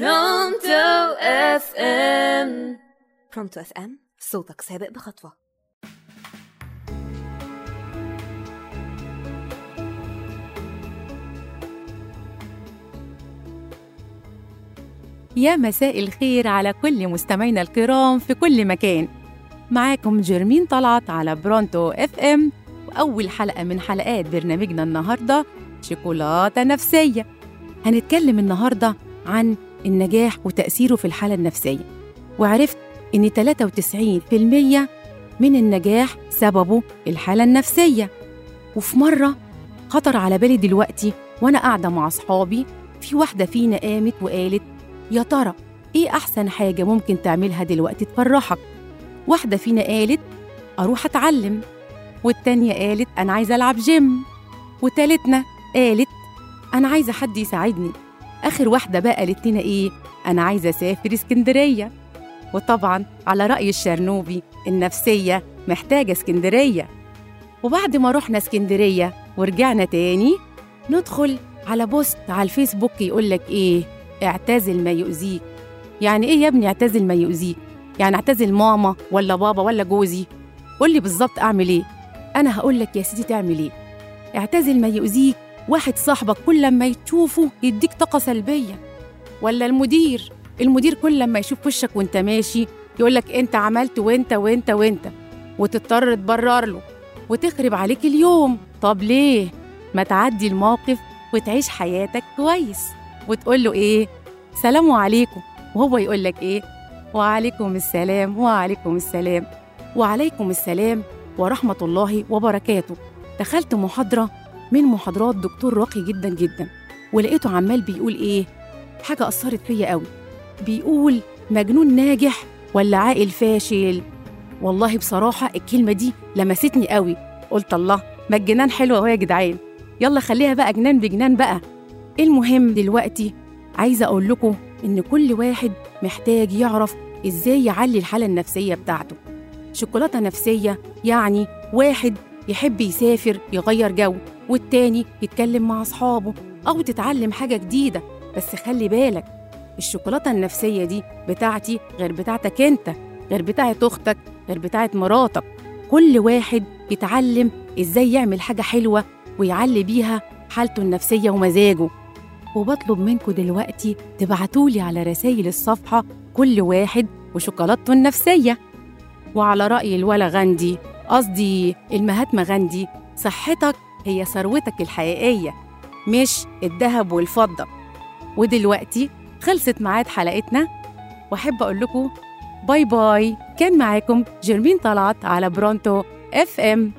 Pronto FM Pronto FM صوتك سابق بخطوة. يا مساء الخير على كل مستمعينا الكرام في كل مكان. معاكم جرمين طلعت على Pronto FM وأول حلقة من حلقات برنامجنا النهارده شوكولاتة نفسية. هنتكلم النهارده عن النجاح وتأثيره في الحالة النفسية. وعرفت إن 93% من النجاح سببه الحالة النفسية. وفي مرة خطر على بالي دلوقتي وأنا قاعدة مع أصحابي في واحدة فينا قامت وقالت يا ترى إيه أحسن حاجة ممكن تعملها دلوقتي تفرحك؟ واحدة فينا قالت أروح أتعلم. والتانية قالت أنا عايزة ألعب جيم وتالتنا قالت أنا عايزة حد يساعدني. آخر واحدة بقى قالت لنا إيه؟ أنا عايزة أسافر إسكندرية. وطبعا على رأي الشرنوبي النفسية محتاجة إسكندرية. وبعد ما رحنا إسكندرية ورجعنا تاني ندخل على بوست على الفيسبوك يقول لك إيه؟ اعتزل ما يؤذيك. يعني إيه يا ابني اعتزل ما يؤذيك؟ يعني اعتزل ماما ولا بابا ولا جوزي؟ قول لي بالظبط أعمل إيه؟ أنا هقول لك يا سيدي تعمل إيه؟ اعتزل ما يؤذيك واحد صاحبك كل لما تشوفه يديك طاقة سلبية. ولا المدير؟ المدير كل لما يشوف وشك وانت ماشي يقول لك انت عملت وانت وانت وانت وتضطر تبرر له وتخرب عليك اليوم. طب ليه؟ ما تعدي الموقف وتعيش حياتك كويس. وتقول له إيه؟ سلام عليكم. وهو يقول لك إيه؟ وعليكم السلام وعليكم السلام. وعليكم السلام ورحمة الله وبركاته. دخلت محاضرة من محاضرات دكتور راقي جدا جدا ولقيته عمال بيقول إيه؟ حاجة أثرت فيا قوي. بيقول مجنون ناجح ولا عاقل فاشل؟ والله بصراحة الكلمة دي لمستني قوي. قلت الله ما الجنان حلوة أهو يا جدعان. يلا خليها بقى جنان بجنان بقى. المهم دلوقتي عايزة أقول لكم إن كل واحد محتاج يعرف إزاي يعلي الحالة النفسية بتاعته. شوكولاتة نفسية يعني واحد يحب يسافر يغير جو. والتاني يتكلم مع أصحابه أو تتعلم حاجة جديدة. بس خلي بالك الشوكولاتة النفسية دي بتاعتي غير بتاعتك أنت غير بتاعت أختك غير بتاعت مراتك. كل واحد يتعلم إزاي يعمل حاجة حلوة ويعلي بيها حالته النفسية ومزاجه. وبطلب منكم دلوقتي تبعتولي على رسائل الصفحة كل واحد وشوكولاتته النفسية. وعلى رأي الولا غاندي قصدي المهاتما غاندي صحتك هي ثروتك الحقيقية مش الذهب والفضة. ودلوقتي خلصت ميعاد حلقتنا. وأحب أقول لكم bye bye. كان معاكم جيرمين طلعت على Pronto FM